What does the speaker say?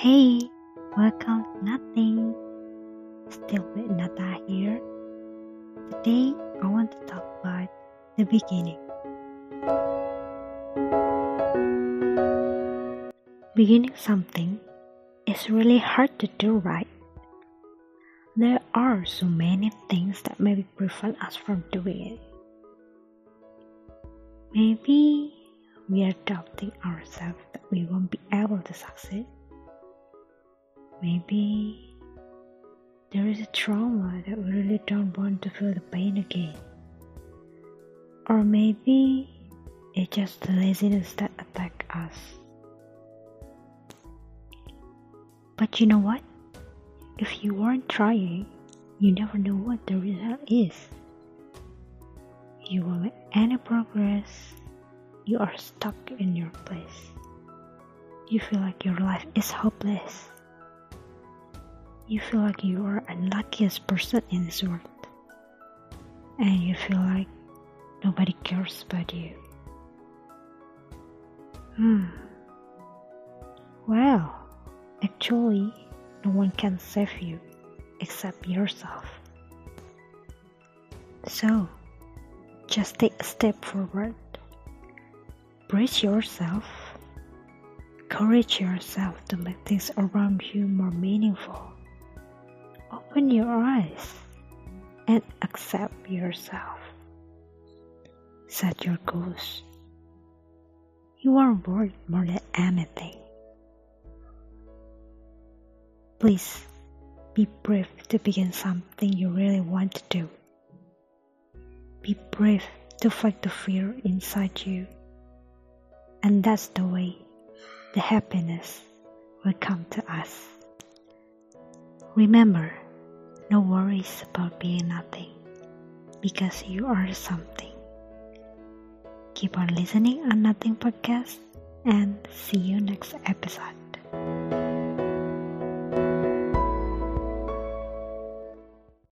Hey, welcome to Nothing. Still with Nata here. Today I want to talk about the beginning. Beginning something is really hard to do, right? There are so many things that maybe prevent us from doing it. Maybe we are doubting ourselves that we won't be able to succeed. Maybe there is a trauma that we really don't want to feel the pain again. Or maybe it's just the laziness that attack us. But you know what? If you weren't trying, you never know what the result is you won't make any progress, you are stuck in your place. You feel like your life is hopeless. You feel like you are the unluckiest person in this world. And you feel like nobody cares about you. Hmm. Well, actually, no one can save you except yourself. So, just take a step forward. Brace yourself. Encourage yourself to make things around you more meaningful. Open your eyes and accept yourself. Set your goals. You are worth more than anything. Please be brave to begin something you really want to do. Be brave to fight the fear inside you. And that's the way the happiness will come to us. Remember, no worries about being nothing because you are something. Keep on listening on Nothing Podcast and see you next episode.